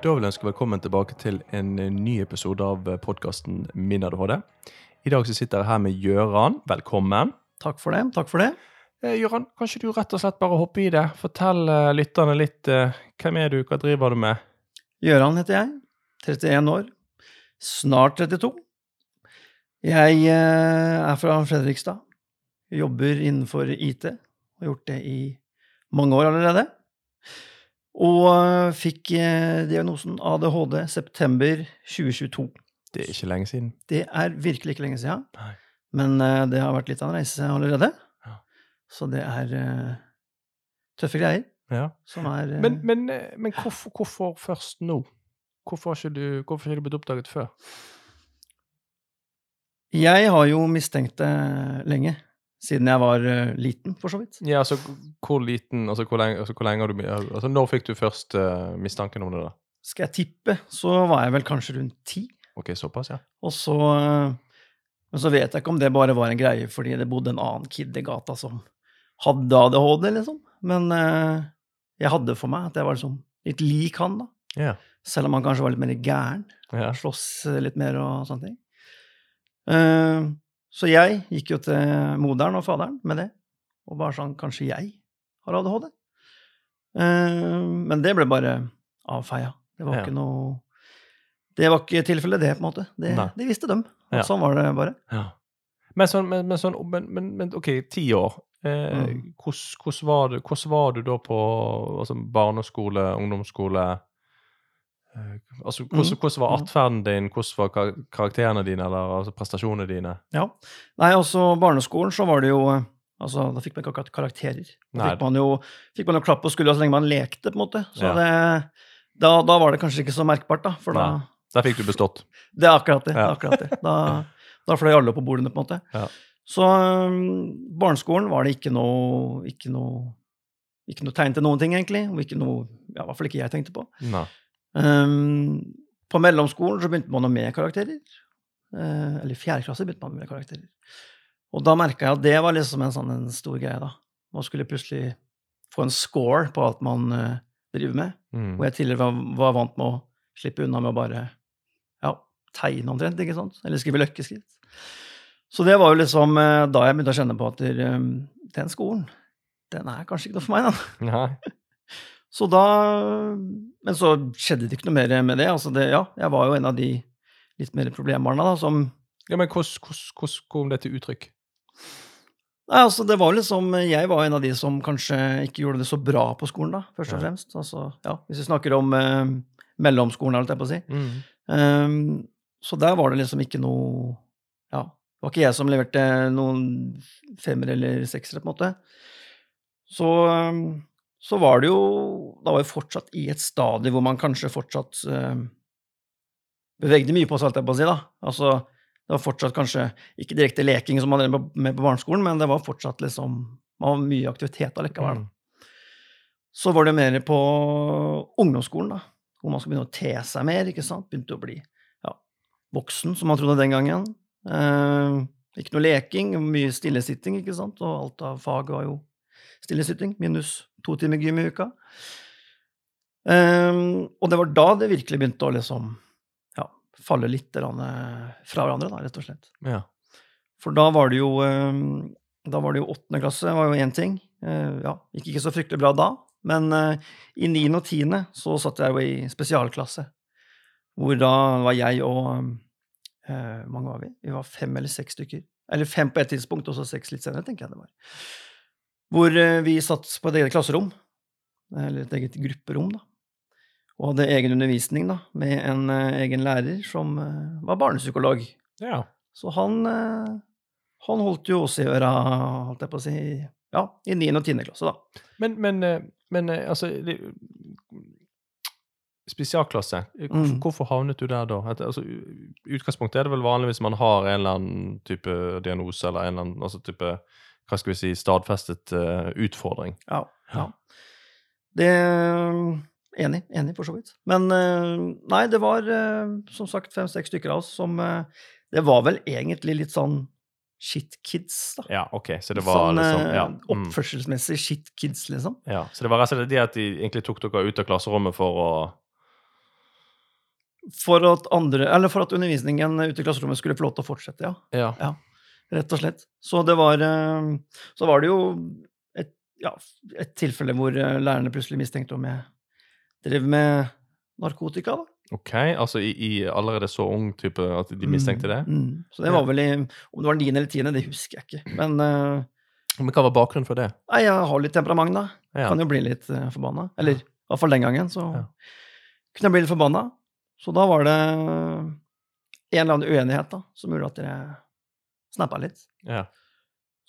Da vil jeg ønske velkommen tilbake til en ny episode av podkasten Min ADHD. I dag så sitter jeg her med Gjøran. Velkommen. Takk for det. takk for det. Eh, Gjøran, kan ikke du rett og slett bare hoppe i det? Fortell eh, lytterne litt. Eh, hvem er du, hva driver du med? Gjøran heter jeg. 31 år. Snart 32. Jeg eh, er fra Fredrikstad. Jobber innenfor IT. Har gjort det i mange år allerede. Og eh, fikk eh, diagnosen ADHD september 2022. Det er ikke lenge siden. Det er virkelig ikke lenge siden. Nei. Men eh, det har vært litt av en reise allerede. Ja. Så det er tøffe greier Ja. som er Men, men, men hvorfor, hvorfor først nå? Hvorfor har ikke du, hvorfor ikke du blitt oppdaget før? Jeg har jo mistenkt det lenge. Siden jeg var uh, liten, for så vidt. Ja, altså, hvor liten, altså, hvor lenge, altså, hvor lenge har du altså, Når fikk du først uh, mistanken om det, da? Skal jeg tippe, så var jeg vel kanskje rundt ti. Ok, såpass, ja. Og så uh, Men så vet jeg ikke om det bare var en greie fordi det bodde en annen kid i gata som hadde ADHD, liksom. Men jeg hadde for meg at jeg var liksom litt lik han, da. Yeah. Selv om han kanskje var litt mer gæren. ja. Slåss litt mer og sånne ting. Eh, så jeg gikk jo til moderen og faderen med det, og bare sånn Kanskje jeg har ADHD? Eh, men det ble bare avfeia. Det var Ja. ikke noe Det var ikke tilfellet, det, på en måte. Det, det visste dem. Og Ja. sånn var det bare. Ja. Men sånn, men, men, sånn men, OK, ti år. Eh, Mm. hvordan, hvordan, var du, var du da på altså, barneskole, ungdomsskole? Eh, altså, hvordan, Mm. hvordan var Mm. atferden din, hvordan var karakterene dine, eller altså, prestasjonene dine? Ja. Nei, altså, barneskolen så var det jo eh, Altså, da fikk man ikke akkurat karakterer. Da fikk man jo fikk man jo klapp på skuldra så lenge man lekte, på en måte. Så Ja. det, da, da var det kanskje ikke så merkbart, da. For da Nei. Der fikk du bestått. Det er akkurat det. det, er akkurat det. Da, da fløy alle på bordene, på en måte. Ja. Så um, barneskolen var det ikke noe, ikke noe ikke noe tegn til noen ting, egentlig. Og ikke noe, ja, I hvert fall ikke jeg tenkte på. Nei. Um, på mellomskolen så begynte man med karakterer. Uh, eller fjerde klasse begynte man med karakterer. Og da merka jeg at det var liksom en sånn en stor greie, da. Man skulle plutselig få en score på alt man uh, driver med. Mm. Hvor jeg tidligere var, var vant med å slippe unna med å bare ja, tegne omtrent, ikke sant? Eller skrive løkkeskritt. Så det var jo liksom uh, da jeg begynte å kjenne på at der, um, den skolen, den er kanskje ikke noe for meg, da. Nei. Så da Men så skjedde det ikke noe mer med det. Altså det ja, jeg var jo en av de litt mer problembarna, da, som Ja, men hvordan, kom det til uttrykk? Nei, altså det var liksom Jeg var en av de som kanskje ikke gjorde det så bra på skolen, da, først og fremst. Altså, ja, hvis vi snakker om eh, mellomskolen, holdt jeg på å si. Mm. Um, så der var det liksom ikke noe Ja, det var ikke jeg som leverte noen femmer eller seksere, på en måte. Så, ehm, så var det jo Da var vi fortsatt i et stadie hvor man kanskje fortsatt ehm, bevegde mye på seg, holdt jeg på å si, da. Altså, det var fortsatt kanskje ikke direkte leking som man drev med- på barneskolen, men det var fortsatt liksom Man var mye aktivitet allikevel. Mm. Så var det mer på ungdomsskolen, da, hvor man skulle begynne å te seg mer. ikke sant? Begynte å bli ja, voksen, som man trodde den gangen. Eh, ikke noe leking, mye stillesitting, ikke sant? og alt av fag var jo stillesitting, minus to timer gym i uka. Um, og det var da det virkelig begynte å liksom ja, falle litt eh, fra hverandre, da, rett og slett. Ja. For da var det jo um, da var det jo åttende klasse, var jo én ting. Uh, ja, gikk ikke så fryktelig bra da. Men uh, i niende og tiende så satt jeg jo i spesialklasse. Hvor da var jeg og Hvor mange var vi? Vi var fem eller seks stykker. Eller fem på et tidspunkt, og så seks litt senere, tenker jeg det var. Hvor eh, vi satt på et eget klasserom, eller et eget grupperom, da. Og hadde egen undervisning, da, med en eh, egen lærer som eh, var barnepsykolog. ja. Så han, han holdt jo oss i øra, holdt jeg på å si, ja, i 9. og 10. klasse, da. Men, men, men altså det, Spesialklasse. Hvorfor, Mm. hvorfor havnet du der da? At, altså, utgangspunktet er det vel vanlig hvis man har en eller annen type diagnose eller en eller annen altså, type hva skal vi si, stadfestet uh, utfordring. Ja. Ja. Det Enig, enig for så vidt. Men eh, nei, det var eh, som sagt fem-seks stykker av oss som eh, Det var vel egentlig litt sånn shit kids, da. Ja, ok, så det var sånn liksom eh, ja, mm, oppførselsmessig shit kids, liksom. ja. Så det var rett og slett det at de egentlig tok dere ut av klasserommet for å For at, andre, eller for at undervisningen ute i klasserommet skulle få lov til å fortsette, ja. Ja. Ja. Rett og slett. Så det var eh, Så var det jo et, ja, et tilfelle hvor eh, lærerne plutselig mistenkte om jeg drev med narkotika, da. Ok, altså i, i allerede så ung type at de mistenkte det? Mm, mm. Så det var vel i Om det var niende eller tiende, det husker jeg ikke. Men uh, Men hva var bakgrunnen for det? nei, jeg har litt temperament, da. Ja. Kan jo bli litt uh, forbanna. Eller i hvert fall den gangen, så Ja. kunne jeg bli litt forbanna. Så da var det en eller annen uenighet da, som gjorde at jeg snappa litt. Ja.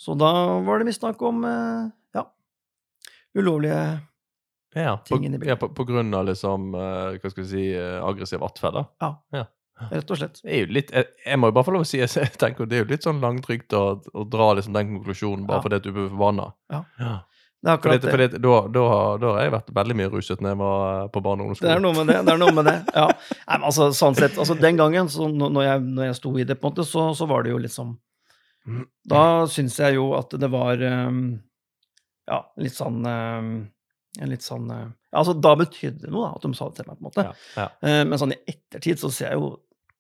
Så da var det mistanke om eh, ja, ulovlige Ja, på, Ting inni bildet. ja, på, på grunn av liksom, eh, hva skal vi si, eh, aggressiv atferd, Ja, Rett og slett. Det er jo litt, jeg, jeg må jo bare få lov å si, jeg, tenker det er jo litt sånn langtrygt å, å dra liksom den konklusjonen bare Ja. fordi du blir forbanna. Ja. Ja. Det er For, akkurat det, det. for det, da, da, da har jeg vært veldig mye ruset når jeg var på barne- og Det er noe med det. det er noe med det, ja. Nei, men altså, sånn sett, altså Den gangen, så når jeg, når jeg sto i det, på en måte, så, så var det jo liksom Da syns jeg jo at det var ehm, Ja, litt sånn ehm, en litt sånn eh, altså Da betydde det noe da, at de sa det til meg, på en måte. Ja, ja. Eh, Men sånn i ettertid så ser jeg jo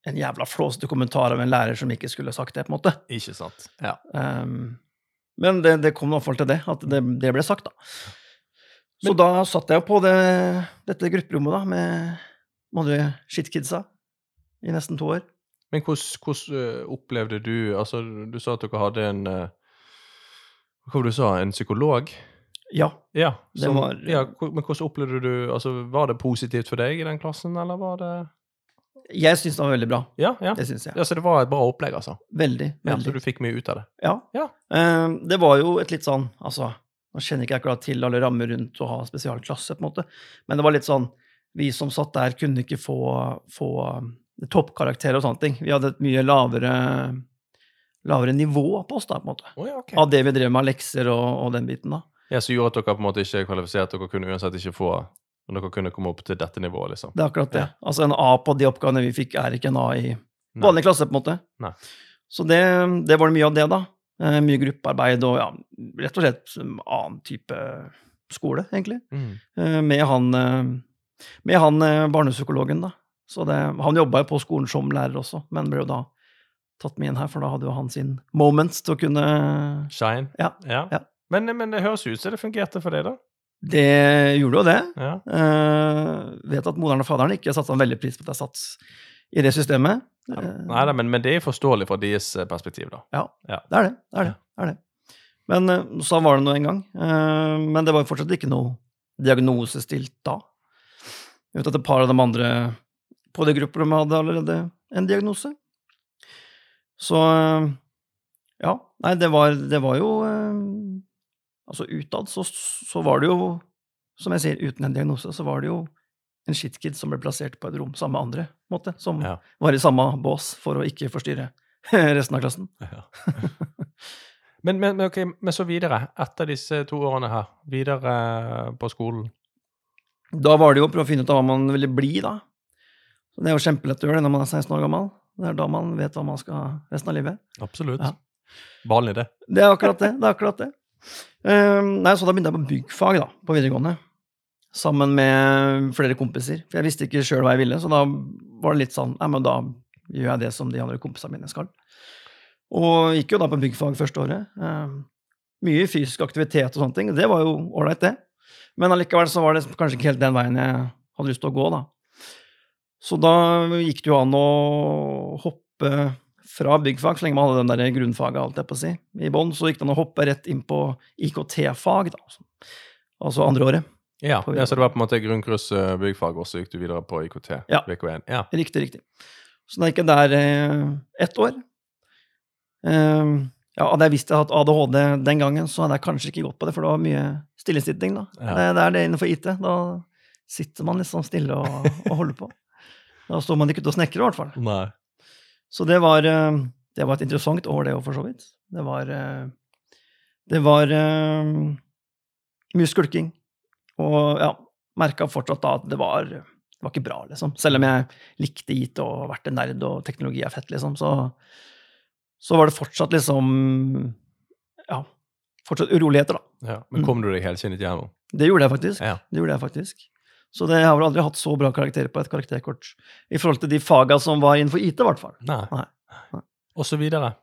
en jævla flåsete kommentar av en lærer som ikke skulle sagt det, på en måte. Ikke sant. Ja. Ehm, men det, det kom i hvert fall til det, at det, det ble sagt, da. Så da satt jeg jo på det, dette grupperommet da, med de andre shitkidsa i nesten to år. Men hvordan, eh, opplevde du Altså, du sa at dere hadde en eh, Hva var det du sa? En psykolog? Ja. Ja. Som- var- ja, men hvordan opplevde du altså, Var det positivt for deg i den klassen, eller var det Jeg syns det var veldig bra. Ja, ja. Det synes jeg. ja så det var et bra opplegg, altså? Veldig. veldig. Ja, så du fikk mye ut av det? Ja. Ja. Uh, det var jo et litt sånn Altså, nå kjenner ikke jeg akkurat til alle rammer rundt å ha spesialklasse, på en måte, men det var litt sånn Vi som satt der, kunne ikke få, få toppkarakterer og sånne ting. Vi hadde et mye lavere lavere nivå på oss, da, på en måte. Oh, ja, okay. Av det vi drev med av lekser og, og den biten, da. Ja, Som gjorde at dere på en måte ikke kvalifiserte dere kunne uansett ikke få Men dere kunne komme opp til dette nivået, liksom? Det er akkurat det. Ja. Altså, en A på de oppgavene vi fikk, er ikke en A i Nei. vanlig klasse, på en måte. Nei. Så det, det var mye av det, da. Eh, mye gruppearbeid og ja, rett og slett en annen type skole, egentlig. Mm. Eh, med han, eh, med han barnepsykologen, da. Så det, han jobba jo på skolen som lærer også, men ble jo da tatt med inn her, for da hadde jo han sin moments til å kunne Shine? Ja, ja. ja. Men, men det høres ut som det fungerte for deg, da? Det gjorde jo det. Ja. Uh, vet at moderen og faderen ikke satte en veldig pris på at jeg satt i det systemet. ja. Eh, Nei da, men, men det er forståelig fra deres eh, perspektiv, da. Ja, Ja. det er det. det, er det, det, er det. Men eh, så var det nå en gang. Men det var jo fortsatt ikke noe diagnose stilt da. Vet at et par av de andre på det grupperommet hadde allerede en diagnose. Så eh, ja. Nei, det var, det var jo eh, Altså utad så, så var det jo, som jeg sier, uten en diagnose, så var det jo en shitkid som ble plassert på et rom sammen med andre, måte, som Ja. var i samme bås for å ikke forstyrre resten av klassen. Ja. men, men, okay, men så videre, etter disse to årene her, videre på skolen. Da var det jo å prøve å finne ut av hva man ville bli, da. Så det er jo kjempelett å gjøre det når man er 16 år gammel. Det er da man vet hva man skal resten av livet. Absolutt. Ja. Vanlig, det. Det er akkurat det. det er akkurat det. Um, nei, så da begynte jeg på byggfag da, på videregående. Sammen med flere kompiser. For jeg visste ikke sjøl hva jeg ville, så da var det litt sånn Nei, men da gjør jeg det som de andre kompisene mine skal. Og gikk jo da på byggfag første året. Um, mye fysisk aktivitet og sånne ting. Det var jo ålreit, det. Men allikevel så var det kanskje ikke helt den veien jeg hadde lyst til å gå, da. Så da gikk det jo an å hoppe fra byggfag, så lenge man hadde den der grunnfaget, alt jeg på å si, i bånn, så gikk det an å hoppe rett inn på IKT-fag, da. Altså andre året. Ja, ja, Så det var på en måte grunnkurs eh, byggfag, og så gikk du videre på IKT? Ja. VK1. Ja. Riktig, riktig. Så da gikk jeg der eh, ett år. Eh, ja, hadde jeg visst jeg hadde ADHD den gangen, så hadde jeg kanskje ikke gått på det, for det var mye stillesitting, da. Ja. Det, det er det innenfor IT. Da sitter man liksom stille og, og holder på. Da står man ikke ute og snekrer, i hvert fall. Nei. Så det var, eh, det var et interessant år, det òg, for så vidt. Det var eh, Det var eh, mye skulking. Og ja, merka fortsatt da at det var, det var ikke bra, liksom. Selv om jeg likte IT og vært en nerd og teknologi er fett, liksom, så, så var det fortsatt liksom Ja, fortsatt uroligheter, da. Ja. Men kom du deg helskinnet gjennom? Det gjorde jeg faktisk. Ja. Det gjorde jeg faktisk. Så det, har vel aldri hatt så bra karakterer på et karakterkort i forhold til de faga som var innenfor IT, i hvert fall. Nei. Nei. Nei. Og så videre.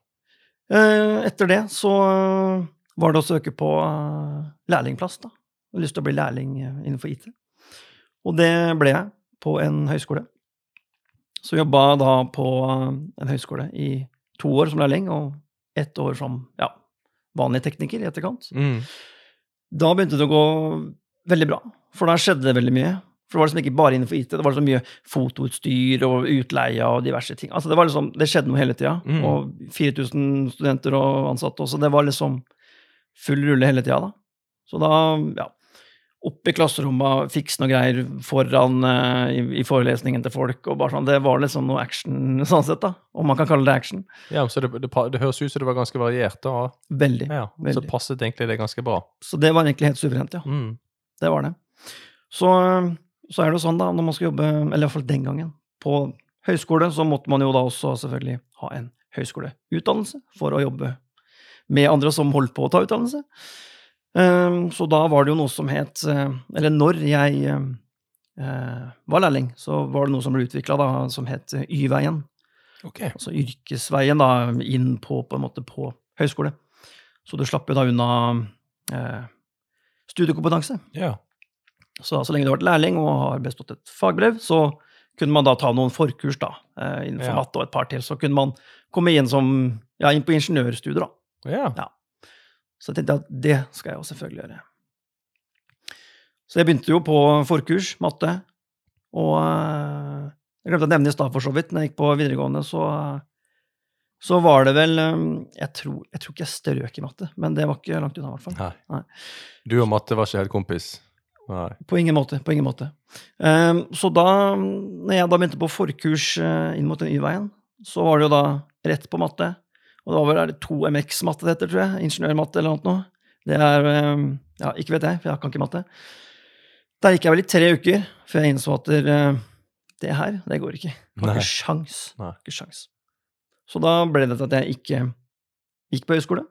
Eh, Etter det så eh, var det å søke på eh, lærlingplass, da. Jeg hadde lyst til å bli lærling innenfor IT. Og det ble jeg på en høyskole. Så jobba da på en høyskole i to år som lærling, og ett år som ja, vanlig tekniker i etterkant. Mm. Da begynte det å gå veldig bra, for da skjedde det veldig mye. For det var liksom ikke bare innenfor IT, det var så mye fotoutstyr og utleie og diverse ting. Altså det, var liksom, det skjedde noe hele tida, Mm. og 4000 studenter og ansatte også. Det var liksom full rulle hele tida, da. Så da, ja Opp i klasserommet, fikse noe greier foran eh, i, i forelesningen til folk, og bare sånn. Det var liksom noe action sånn sett, da. Om man kan kalle det action. Ja, så det, det, det høres ut som det var ganske variert, da. Veldig. Ja, så Veldig. passet egentlig det ganske bra. Så det var egentlig helt suverent, ja. Mm. Det var det. Så, så er det jo sånn, da, når man skal jobbe, eller i hvert fall den gangen, på høyskole, så måtte man jo da også selvfølgelig ha en høyskoleutdannelse for å jobbe med andre som holdt på å ta utdannelse. Ehm, Så da var det jo noe som het eh, Eller når jeg eh, var lærling, så var det noe som ble utvikla som het eh, Y-veien. Okay. Altså yrkesveien da, inn på, på en måte på høyskole. Så du slapp jo da unna eh, studiekompetanse. Ja. Så, så lenge du har vært lærling og har bestått et fagbrev, så kunne man da ta noen forkurs da, eh, innenfor Ja. matte og et par til. Så kunne man komme inn som, ja, inn på ingeniørstudier da. Ja. Så jeg tenkte at det skal jeg jo selvfølgelig gjøre. Så jeg begynte jo på forkurs, matte, og eh, jeg glemte å nevne i stad for så vidt, når jeg gikk på videregående, så, så var det vel eh, jeg tror, jeg tror ikke jeg strøk i matte, men det var ikke langt unna, hvert fall. Nei. Nei. Du og Matte var ikke helt kompis? Nei. På ingen måte. på ingen måte. Um, så da når jeg da begynte på forkurs eh, inn mot den Y-veien, så var det jo da rett på matte. Og det var vel er det 2MX-matte det heter, tror jeg. Ingeniørmatte eller noe. Det er um, Ja, ikke vet jeg, for jeg kan ikke matte. Der gikk jeg vel i tre uker før jeg innså at det, det her, det går ikke. Det var ikke sjans. Nei. Ikke sjans. Så da ble det til at jeg ikke gikk på høyskole.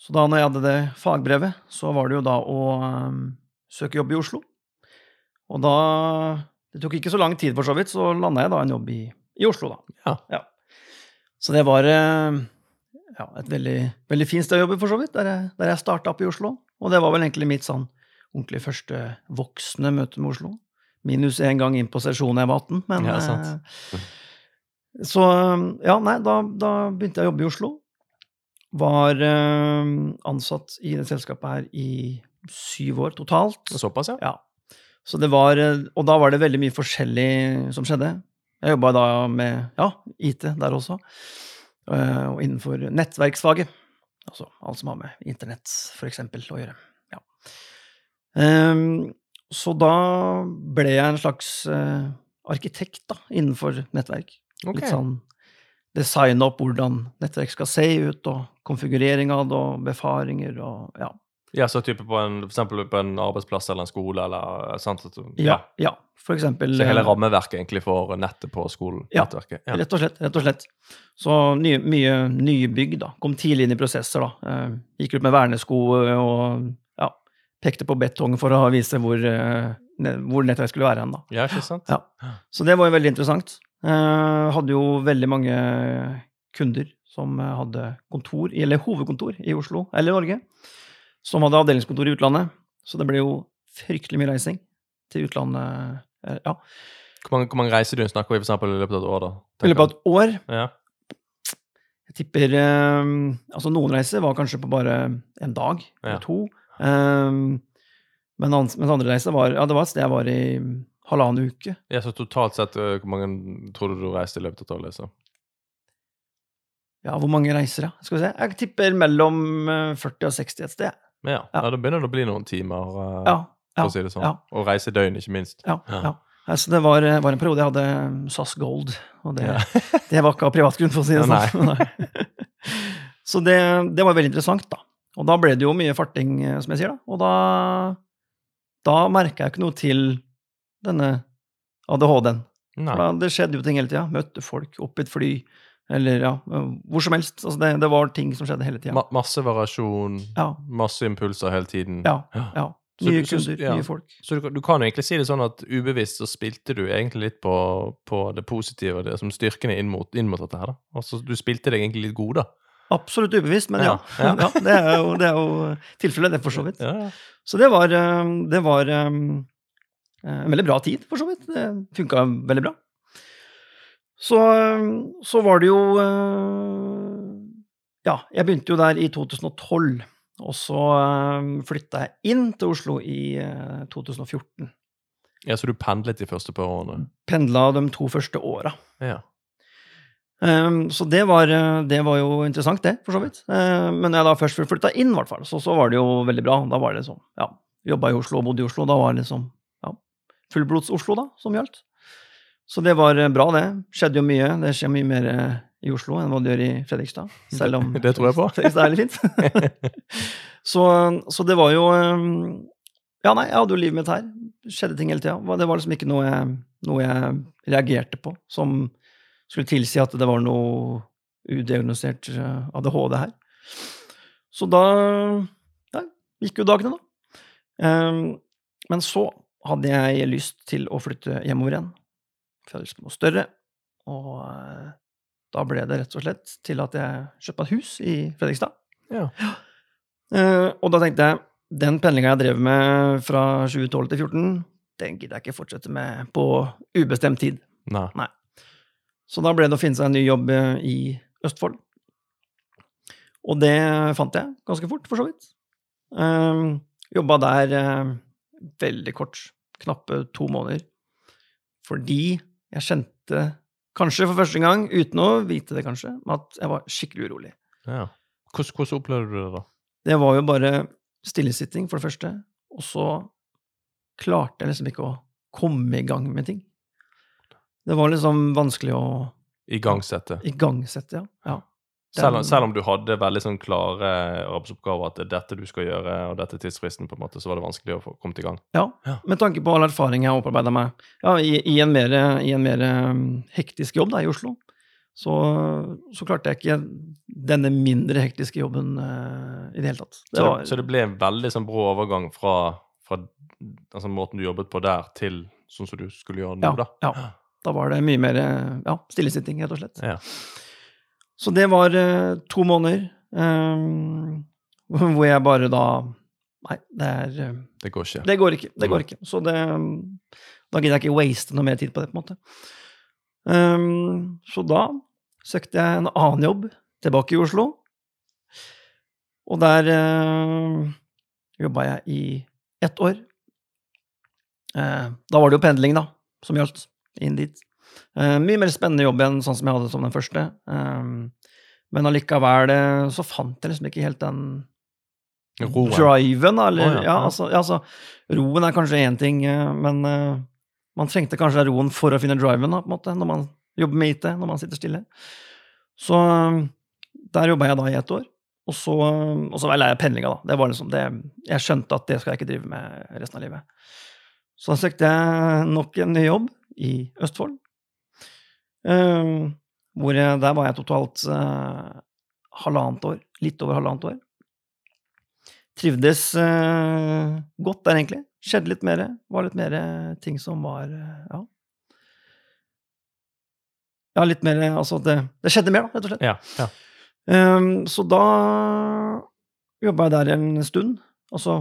Så da når jeg hadde det fagbrevet, så var det jo da å um, søke jobb i Oslo. Og da Det tok ikke så lang tid, for så vidt, så landa jeg da en jobb i, i Oslo, da. Ja. Så det var eh, ja, et veldig, veldig fint sted å jobbe, for så vidt, der jeg, der jeg starta opp i Oslo. Og det var vel egentlig mitt sånn ordentlig første voksne møte med Oslo. Minus én gang inn på sesjonen jeg var 18, men Ja, sant. Så ja, nei, da, da begynte jeg å jobbe i Oslo. Var eh, ansatt i det selskapet her i syv år totalt. Såpass, ja? Ja. Så det var, eh, og da var det veldig mye forskjellig som skjedde. Jeg jobba da med ja, IT der også, eh, og innenfor nettverksfaget. Altså alt som har med internett, for eksempel, å gjøre. Ja. Eh, så da ble jeg en slags eh, arkitekt da, innenfor nettverk. Ok. Litt sånn designe opp hvordan nettverk skal se ut, og konfigurering av det, og befaringer og ja. Ja, så type på en, for eksempel på en arbeidsplass eller en skole, eller sant? Ja, Ja, ja. For eksempel Så hele eh, rammeverket egentlig for nettet på skolen? Ja. Nettverket? Ja. Rett og slett. rett og slett. Så nye, mye nye bygg da, kom tidlig inn i prosesser. da. Eh, gikk ut med vernesko eh, og ja, pekte på betong for å vise hvor, eh, hvor nettverk skulle være hen. da. ja, ikke sant? Ja. Så det var jo veldig interessant. Eh, hadde jo veldig mange kunder som eh, hadde kontor, eller hovedkontor i Oslo eller Norge, som hadde avdelingskontor i utlandet. Så det ble jo fryktelig mye reising til utlandet. eh, ja. Hvor mange, hvor mange reisedøgn snakker vi for eksempel i løpet av et år? da? I løpet av et år Ja. Jeg tipper eh, Altså, noen reiser var kanskje på bare en dag Ja. eller to. Eh, men mens andre reiser var Ja, det var et sted jeg var i halvannen uke. ja, Så totalt sett, øh, hvor mange tror du du reiste i løpet av tolv liksom? Ja, hvor mange reiser, ja? Skal vi se. Jeg tipper mellom eh, 40 og 60 et sted. Men ja, Ja. ja. da begynner det å bli noen timer, øh, Ja. for å si det sånn. Og reisedøgn, ikke minst. ja, Ja. Altså, det var, var en periode jeg hadde SAS Gold, og det, det var ikke av privat grunn, for å si det sånn. Så det, det var veldig interessant, da. Og da ble det jo mye farting, eh, som jeg sier, da. Og da, da merka jeg ikke noe til denne ADHD-en. Det skjedde jo ting hele tida. Møtte folk opp i et fly, eller ja, hvor som helst. Altså det, det var ting som skjedde hele tida. Ma masse variasjon, Ja, masse impulser hele tiden. ja, Ja. Nye så- kunder, ja. nye folk. Så du, kan- du kan jo egentlig si det sånn at ubevisst så spilte du egentlig litt på, på det positive, det som styrkene inn mot, inn mot dette her, da. Altså, du spilte deg egentlig litt god, da. Absolutt ubevisst, men ja. Ja, ja. det, er jo, det er jo tilfellet, det, for så vidt. Så det var, eh, det var eh, en veldig bra tid, for så vidt. Det funka veldig bra. Så, eh, så var det jo eh, Ja, jeg begynte jo der i 2012. Og så flytta jeg inn til Oslo i eh, 2014. ja, så du pendlet de første par årene? Pendla de to første åra. Ja. Um, så det var, eh, det var jo interessant, det, for så vidt. Uh, men jeg da først flytta inn, hvert fall, så, så var det jo veldig bra. Da var det sånn, ja, Jobba i Oslo og bodde i Oslo. Da var det liksom fullblods-Oslo da, som gjaldt. Så det var eh, bra, det. Skjedde jo mye. Det skjer mye mer eh, i Oslo enn hva det gjør i Fredrikstad. Selv om Det tror jeg på. Fredrikstad er litt fint. så, så det var jo um, Ja, nei, jeg hadde jo livet mitt her. Skjedde ting hele tida. Det var liksom ikke noe jeg, noe jeg reagerte på som skulle tilsi at det var noe udiagnosert eh, ADHD her. Så da ja, gikk jo dagene, da. Um, men så hadde jeg lyst til å flytte hjemover igjen. For jeg hadde lyst på noe større. Og eh, da ble det rett og slett til at jeg kjøpte et hus i Fredrikstad. Ja. Eh, og da tenkte jeg den pendlinga jeg drev med fra 2012 til 2014, den gidder jeg ikke fortsette med på ubestemt tid. Nei. Så da ble det å finne seg en ny jobb eh, i Østfold. Og det fant jeg ganske fort, for så vidt. Um, jobba der veldig kort, knappe to måneder. Fordi jeg kjente, kanskje for første gang, uten å vite det kanskje, at jeg var skikkelig urolig. Ja. Hvordan, hvordan opplevde du det, da? Det var jo bare stillesitting, for det første. Og så klarte jeg liksom ikke å komme i gang med ting. Det var liksom vanskelig å Igangsette? igangsette, ja. ja. Selv, om, selv om du hadde veldig sånn klare arbeidsoppgaver, at det er dette du skal gjøre, og dette er tidsfristen, på en måte, så var det vanskelig å få kommet i gang. Ja, Ja. med tanke på all erfaring jeg har opparbeida meg ja, i, i en mer, i en mer um, hektisk jobb da, i Oslo, så, så klarte jeg ikke denne mindre hektiske jobben uh, i det hele tatt. Så Det det, var, så det ble en veldig sånn brå overgang fra, fra altså, måten du jobbet på der, til sånn som du skulle gjøre nå, ja, da? ja, da var det mye mer eh, ja, stillesitting, rett og slett. Ja. Så det var eh, to måneder um, hvor jeg bare da Nei, det er eh, Det går ikke. Det går ikke. Det går ikke. Så det Da gidder jeg ikke waste noe mer tid på det, på en måte. Um, så da søkte jeg en annen jobb tilbake i Oslo. Og der uh, jobba jeg i ett år. Uh, da var det jo pendling, da, som gjaldt. Inn dit. Eh, mye mer spennende jobb enn sånn som jeg hadde som den første. Um, men allikevel eh, så fant jeg liksom ikke helt den Roen. driven, eller oh, ja, ja, altså, ja, altså Roen er kanskje én ting, eh, men uh, man trengte kanskje roen for å finne driven, da, på en måte, når man jobber med IT, når man sitter stille. Så der jobba jeg da i ett år. Og så, og så var jeg pendlinga, da. Det var liksom det, jeg skjønte at det skal jeg ikke drive med resten av livet. Så da søkte jeg nok en ny jobb i Østfold. Eh, hvor der var jeg totalt uh, halvannet år. Litt over halvannet år. Trivdes uh, godt der, egentlig. Skjedde litt mer. Var litt mer ting som var eh, Ja. Ja, litt mer Altså, det, det skjedde mer, da, rett og slett. Ja, ja. Um, så da jobba jeg der en stund. Altså,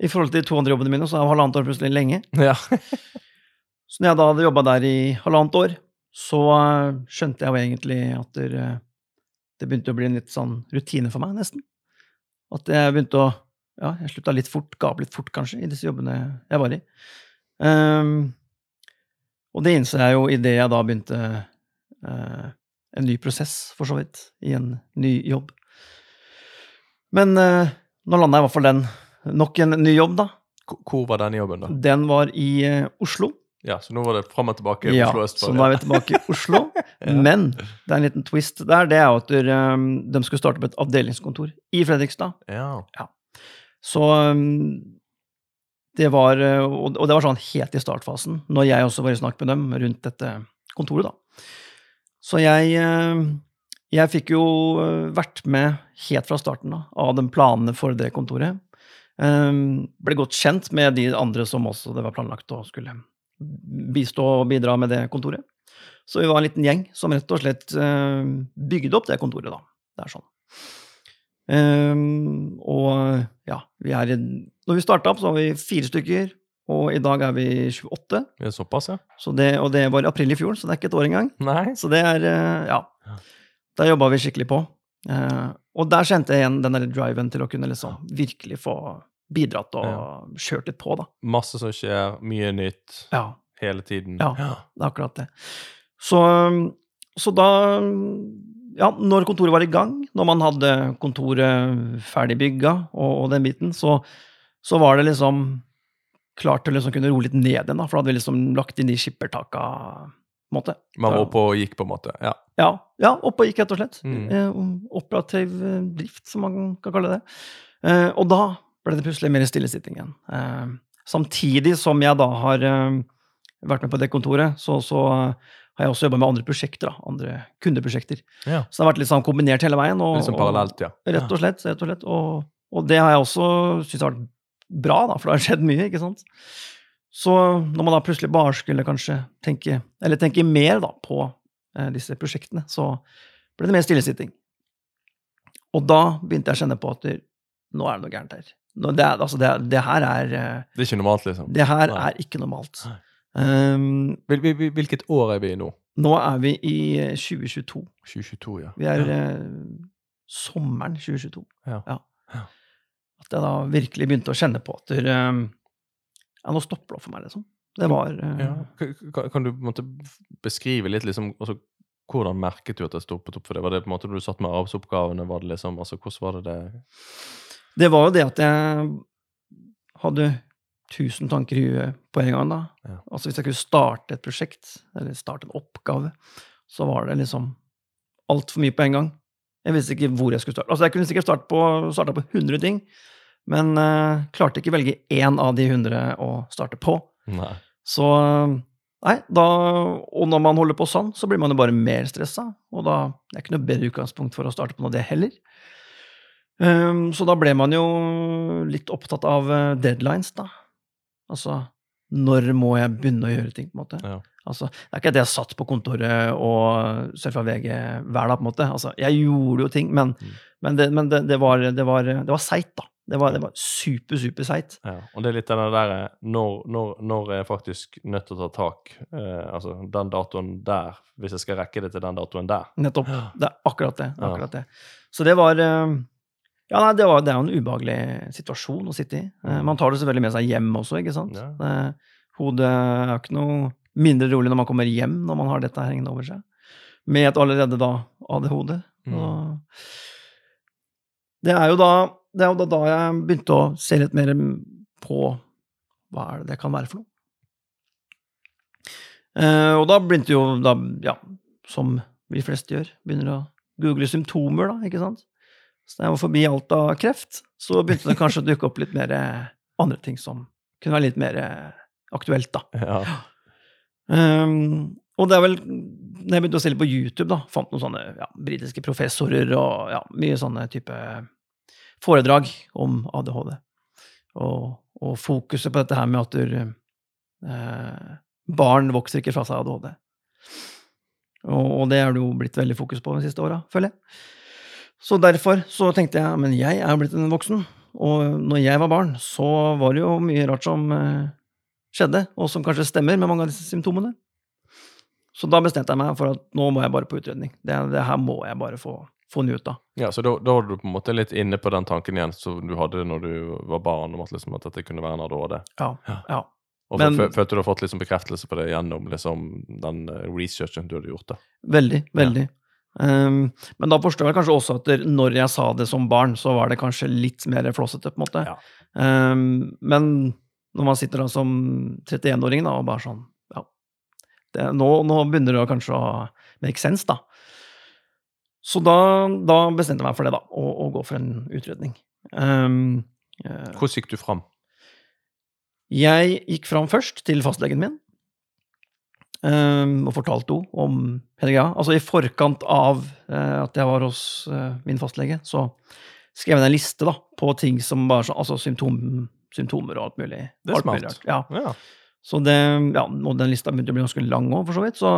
i forhold til de to andre jobbene mine, så er halvannet år plutselig lenge. ja. Så når jeg da hadde jobba der i halvannet år, så eh, skjønte jeg jo egentlig at det, det begynte å bli en litt sånn rutine for meg, nesten. At jeg begynte å Ja, jeg slutta litt fort, ga opp litt fort, kanskje, i disse jobbene jeg var i. Um, og det innså jeg jo idet jeg da begynte uh, en ny prosess, for så vidt, i en ny jobb. Men uh, nå landa jeg i hvert fall den. Nok en ny jobb, da. Hvor var den jobben, da? Den var i uh, Oslo. Ja, Så nå var det fram og tilbake? Ja, Oslo så nå er vi tilbake i Oslo. Ja. Men det er en liten twist der. Det er jo at um, de skulle starte opp et avdelingskontor i Fredrikstad. Ja. Så um, det var uh, Og det var sånn helt i startfasen, når jeg også var i snakk med dem rundt dette kontoret, da. Så jeg uh, jeg fikk jo uh, vært med helt fra starten da, av de planene for det kontoret. Um, ble godt kjent med de andre som også det var planlagt å skulle bistå og bidra med det kontoret. Så vi var en liten gjeng som rett og slett uh, bygde opp det kontoret, da. Det er sånn. Um, og ja, vi er Når vi starta opp, så var vi fire stykker, og i dag er vi 28. Det er såpass, ja. Så det, og det var i april i fjor, så det er ikke et år engang. Nei. Så det er uh, Ja. Der jobba vi skikkelig på. Uh, og der kjente jeg igjen den der driven til å kunne liksom virkelig få bidratt og Ja. kjørt litt på, da. Masse som skjer, mye nytt Ja, hele tiden. Ja. det er akkurat det. Så, så da Ja, når kontoret var i gang, når man hadde kontoret ferdig bygga og, og den biten, så, så var det liksom klart til å liksom kunne roe litt ned igjen, da, for da hadde vi liksom lagt inn de skippertaka, måte. Man var oppe og gikk, på en måte. Ja. Ja, ja opp og gikk, rett og slett. Mm. Eh, operativ eh, drift, som man kan kalle det. Eh, og da ble det plutselig mer stillesitting igjen. Eh, samtidig som jeg da har eh, vært med på det kontoret, så, så har jeg også jobba med andre prosjekter. da, Andre kundeprosjekter. ja. Så det har vært litt sånn kombinert hele veien. Og, sånn parallelt, ja. Og, rett og slett. rett og slett. Og, og det har jeg også syntes har vært bra, da, for det har skjedd mye, ikke sant. Så når man da plutselig bare skulle kanskje tenke, eller tenke mer da, på eh, disse prosjektene, så ble det mer stillesitting. Og da begynte jeg å kjenne på at nå er det noe gærent her. Nå, det, er, altså, det, det her er eh, Det er ikke normalt, liksom. Det her Nei. er ikke normalt. Um, Hvil, hvil, hvilket år er vi i nå? nå er vi i eh, 2022. 2022, ja. Vi er ja. eh, sommeren 2022. Ja. Ja. At jeg da virkelig begynte å kjenne på at det, eh, Ja, nå stopper det for meg, liksom. Det var Ja. Kan, kan- kan du måtte, beskrive litt liksom, altså, hvordan merket du at det stoppet opp for deg? Var det på en måte når du satt med arbeidsoppgavene? Var det liksom, altså, hvordan var det det Det var jo det at jeg hadde tusen tanker i huet på en gang, da. Ja. Altså hvis jeg kunne starte et prosjekt, eller starte en oppgave, så var det liksom altfor mye på en gang. Jeg visste ikke hvor jeg skulle starte. Altså Jeg kunne sikkert starte på, starta på 100 ting, men uh, klarte ikke velge én av de 100 å starte på. Nei. Så Nei, da Og når man holder på sånn, så blir man jo bare mer stressa, og da Det er ikke noe bedre utgangspunkt for å starte på noe, det heller. Ehm, så da ble man jo litt opptatt av eh, deadlines, da. Altså når må jeg begynne å gjøre ting, på en måte. Ja. Altså, det er ikke at jeg satt på kontoret og surfa VG hver dag, på en måte. Altså, jeg gjorde jo ting, men, Mm. men, det, men det, det var, det var, det var seigt, da. Det var, det var super, super seigt. Ja, og det er litt den der når, når, når er jeg faktisk nødt til å ta tak eh, Altså den datoen der, hvis jeg skal rekke det til den datoen der. Nettopp. Det er akkurat det. Ja. akkurat det. Så det var eh, Ja, nei, det, var, det er jo en ubehagelig situasjon å sitte i. Eh. Man tar det selvfølgelig med seg hjem også, ikke sant. Ja. Eh, Hodet er ikke noe mindre rolig når man kommer hjem når man har dette hengende over seg. Med et allerede da ADHD. Mm. Det er jo da det er jo da, da jeg begynte å se litt mer på hva er det det kan være for noe. Eh, og da begynte jo, da, ja, som vi fleste gjør, begynner å google symptomer, da, ikke sant. Så da jeg var forbi alt av kreft, så begynte det kanskje å dukke opp litt mer andre ting som kunne være litt mer aktuelt, da. Ja. Um, og det er vel når jeg begynte å se litt på YouTube, da, fant noen sånne ja, britiske professorer og ja, mye sånne type foredrag om ADHD. Og, og fokuset på dette her med at du, eh, barn vokser ikke fra seg ADHD. Og, og det er det jo blitt veldig fokus på de siste åra, føler jeg. Så derfor så tenkte jeg men jeg er blitt en voksen, og når jeg var barn, så var det jo mye rart som eh, skjedde, og som kanskje stemmer med mange av disse symptomene. Så da bestemte jeg meg for at nå må jeg bare på utredning. Det, det her må jeg bare få funnet ut av. ja, så da, da var du på en måte litt inne på den tanken igjen som du hadde når du var barn, om at, liksom, at dette kunne være en ADHD. Ja, Ja. ja. Og Men- fø- følte du har fått liksom bekreftelse på det gjennom liksom, den eh, researchen du hadde gjort? da? Veldig, veldig. Um, men da forstår jeg kanskje også at når jeg sa det som barn, så var det kanskje litt mer flåsete, på en måte. Ja. Um, men når man sitter da som 31-åring og bare sånn Ja, det, nå, nå begynner det kanskje å make sense, da. Så da, da bestemte jeg meg for det, da, å, å gå for en utredning. Um, eh, Hvordan gikk du fram? jeg gikk fram først til fastlegen min ehm, og fortalte henne om hele greia. Altså i forkant av eh, at jeg var hos eh, min fastlege, så skrev jeg en liste da, på ting som var så, altså symptom, symptomer og alt mulig. Det er smart. Ja. Ja. Så det, ja, og den lista begynte å bli ganske lang òg, for så vidt. Så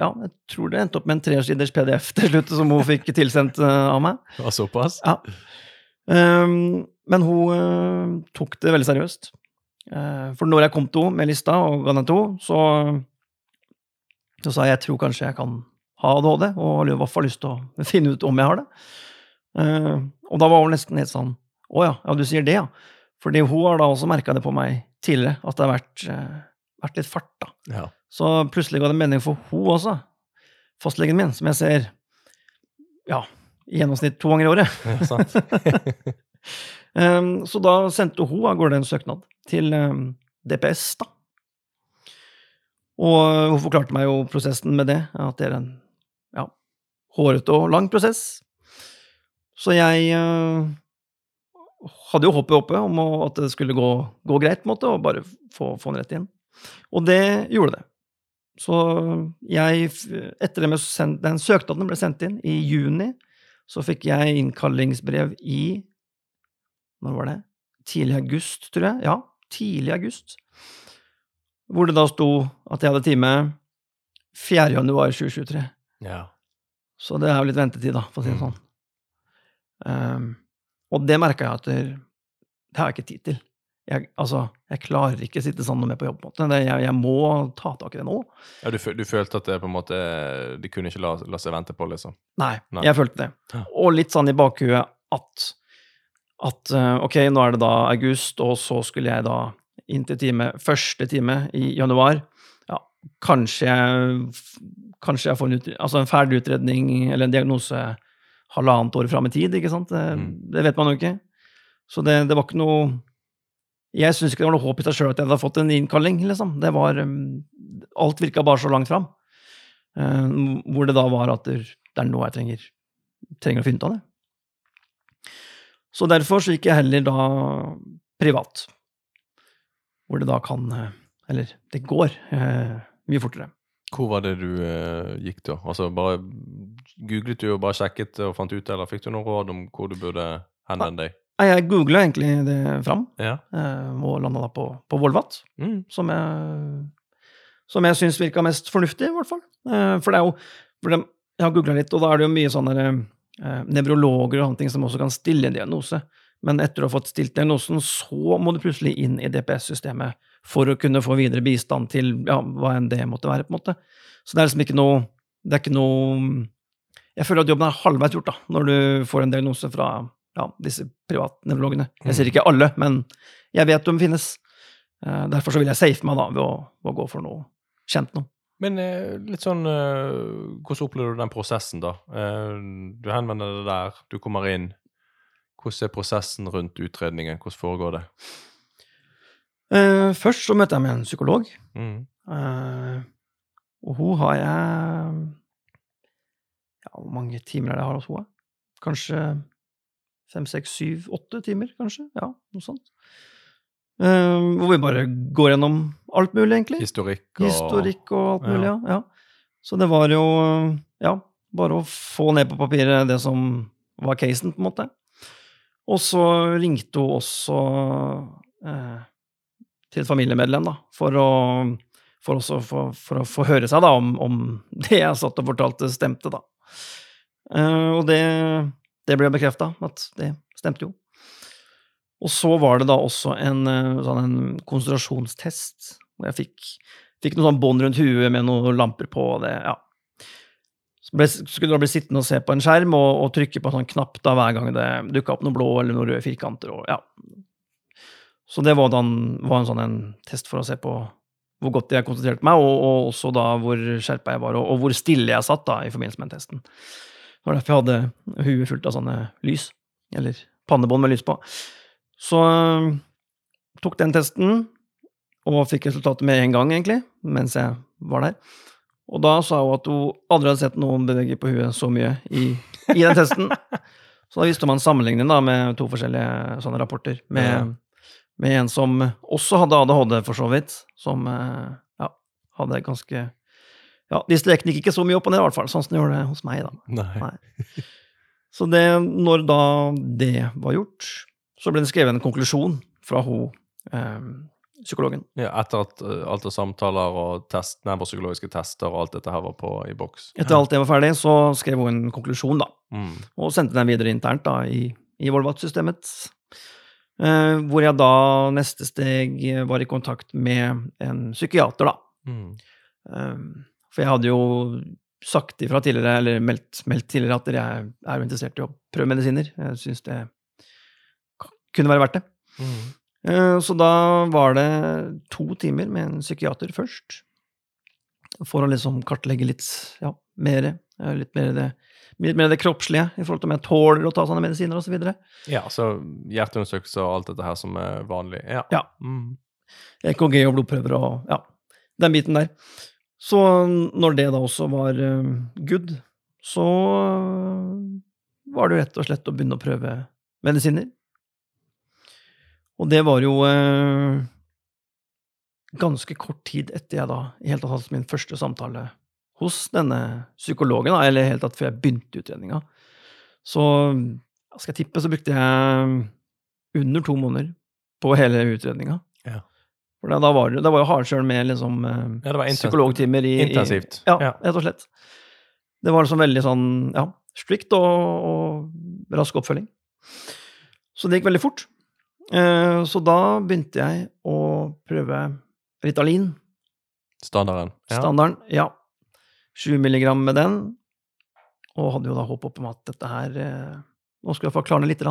ja, jeg tror det endte opp med en tresiders PDF til slutt, som hun fikk tilsendt uh, av meg. Det var såpass? Ja. Um, men hun uh, tok det veldig seriøst. Uh, for når jeg kom til henne med lista og ga den til henne, så, så sa jeg jeg tror kanskje jeg kan ha ADHD, og har i hvert fall lyst til å finne ut om jeg har det. Uh, og da var hun nesten helt sånn Å ja, ja, du sier det, ja. Fordi hun har da også merka det på meg tidligere, at det har vært, uh, vært litt fart, da. Ja. Så plutselig ga det mening for hun også, fastlegen min, som jeg ser ja, i gjennomsnitt to ganger i året. ja sant. Um, så da sendte hun av gårde en søknad til um, DPS, da. Og hun forklarte meg jo prosessen med det, at det er en ja, hårete og lang prosess. Så jeg uh, hadde jo håpet oppe om å, at det skulle gå, gå greit, på en måte, og bare få, få den rett inn. Og det gjorde det. Så jeg, etter det den søknaden ble sendt inn i juni, så fikk jeg innkallingsbrev i Når var det? Tidlig august, tror jeg. Ja, tidlig august. Hvor det da sto at jeg hadde time 4. januar 2023. Ja. Så det er jo litt ventetid, da, for å si det Mm. sånn. Um, og det merka jeg at det, har jeg ikke tid til. Jeg, altså, jeg klarer ikke å sitte sammen med på jobb. på en måte. Jeg, jeg må ta tak i det nå. ja du, du følte at det på en måte De kunne ikke la, la seg vente på, liksom? Nei, Nei. jeg følte det. Og litt sånn i bakhuet at, at eh, ok, nå er det da august, og så skulle jeg da inn til time, første time i januar. Ja, kanskje kanskje jeg får en, ut, altså en ferdig utredning eller en diagnose halvannet år fram i tid, ikke sant? Det, Mm. det vet man jo ikke. Så det, det var ikke noe Jeg syns ikke det var noe håp i seg sjøl at jeg hadde fått en innkalling, liksom. Det var um, Alt virka bare så langt fram. Uh, hvor det da var at det, er nå jeg trenger, trenger å finne ut av det. Så derfor så gikk jeg heller da privat. Hvor det da kan eh, Eller det går eh, mye fortere. Hvor var det du eh, gikk da? Altså, bare Googlet du og bare sjekket og fant ut, eller fikk du noen råd om hvor du burde henvende deg? Nei, Jeg googla egentlig det fram, Ja. eh, og landa da på, på Volvat. Mm. som jeg, som jeg syns virka mest fornuftig, i hvert fall. Eh, For det er jo for det, Jeg har googla litt, og da er det jo mye sånne eh, nevrologer og andre ting som også kan stille en diagnose. Men etter å ha fått stilt diagnosen, så må du plutselig inn i DPS-systemet for å kunne få videre bistand til ja, hva enn det måtte være. på en måte. Så det er liksom ikke noe Det er ikke noe Jeg føler at jobben er halvveis gjort da, når du får en diagnose fra ja, disse privatnevrologene. Jeg sier ikke alle, men jeg vet de finnes. Eh, Derfor så vil jeg safe meg da ved å, ved å gå for noe kjent noe. Men eh, litt sånn eh, Hvordan opplever du den prosessen, da? Du henvender deg der, du kommer inn. Hvordan er prosessen rundt utredningen? Hvordan foregår det? Uh, Først så møtte jeg med en psykolog, Mm. Uh, og hun har jeg Ja, hvor mange timer er det jeg har hos henne? Kanskje fem, seks, syv, åtte timer, kanskje? Ja, noe sånt. Uh, Hvor vi bare går gjennom alt mulig, egentlig. Historikk og Historikk og alt mulig, ja. ja. Så det var jo ja, bare å få ned på papiret det som var casen, på en måte. Og så ringte hun også eh, til et familiemedlem, da, for å, for, også, for, for å få høre seg da, om, om det jeg satt og fortalte, stemte. da. Eh, og det, det ble bekrefta, at det stemte jo. Og så var det da også en, eh, sånn en konsentrasjonstest, hvor jeg fikk, fikk noe sånn bånd rundt huet med noen lamper på. og det, ja. Ble, skulle da bli sittende og se på en skjerm og, og trykke på en sånn knapp da hver gang det dukka opp noe blå eller noen røde firkanter. Og, ja. Så det var, da en, var en sånn en test for å se på hvor godt jeg konsentrerte meg, og, og også da hvor skjerpa jeg var, og, og hvor stille jeg satt da i forbindelse med den testen. Det var derfor jeg hadde huet fullt av sånne lys, eller pannebånd med lys på. Så tok den testen, og fikk resultatet med en gang, egentlig, mens jeg var der. Og da sa hun at hun aldri hadde sett noen bevege på huet så mye i, i den testen. Så da visste man sammenligning da med to forskjellige sånne rapporter. Med, Ja. med en som også hadde ADHD, for så vidt. Som eh, ja, hadde ganske Ja, de strekene gikk ikke så mye opp og ned, i hvert fall, sånn som de gjorde det hos meg, da. Nei. Nei. Så det, når da det var gjort, så ble det skrevet en konklusjon fra hun eh, psykologen. Ja, etter at uh, alt av samtaler og test, nevropsykologiske tester og alt dette her var på i boks. Etter alt det var ferdig, så skrev hun en konklusjon, da. Mm. Og sendte den videre internt da, i, i Volvat-systemet. Uh, hvor jeg da, neste steg, var i kontakt med en psykiater, da. Mm. Uh, for jeg hadde jo sagt ifra tidligere, eller meldt, meldt tidligere, at jeg er jo interessert i å prøve medisiner. Jeg syns det kunne være verdt det. Mm. Eh, Så da var det to timer med en psykiater først. For å liksom kartlegge litt ja, mer, eh, litt mer det, litt mer det kroppslige i forhold til om jeg tåler å ta sånne medisiner osv. Ja, så hjerteundersøkelse og alt dette her som er vanlig. Ja. Ja. Mm. EKG og blodprøver og ja, den biten der. Så når det da også var eh, good, så var det rett og slett å begynne å prøve medisiner. Og det var jo eh, ganske kort tid etter jeg da i hele tatt hadde min første samtale hos denne psykologen, da, eller helt tatt før jeg begynte utredninga. Så skal jeg tippe, så brukte jeg under to måneder på hele utredninga. Ja. For da, da var det, det var jo hardsjøl med liksom eh, Ja, det var psykologtimer i i- Intensivt. Ja, Ja. rett og slett. Det var liksom veldig sånn, ja, strict og, og rask oppfølging. Så det gikk veldig fort. Eh, Så da begynte jeg å prøve Ritalin, Standarden. Ja. standarden. Ja. 20 milligram med den. Og hadde jo da håp om at dette her eh, Nå skulle jeg få klarne litt.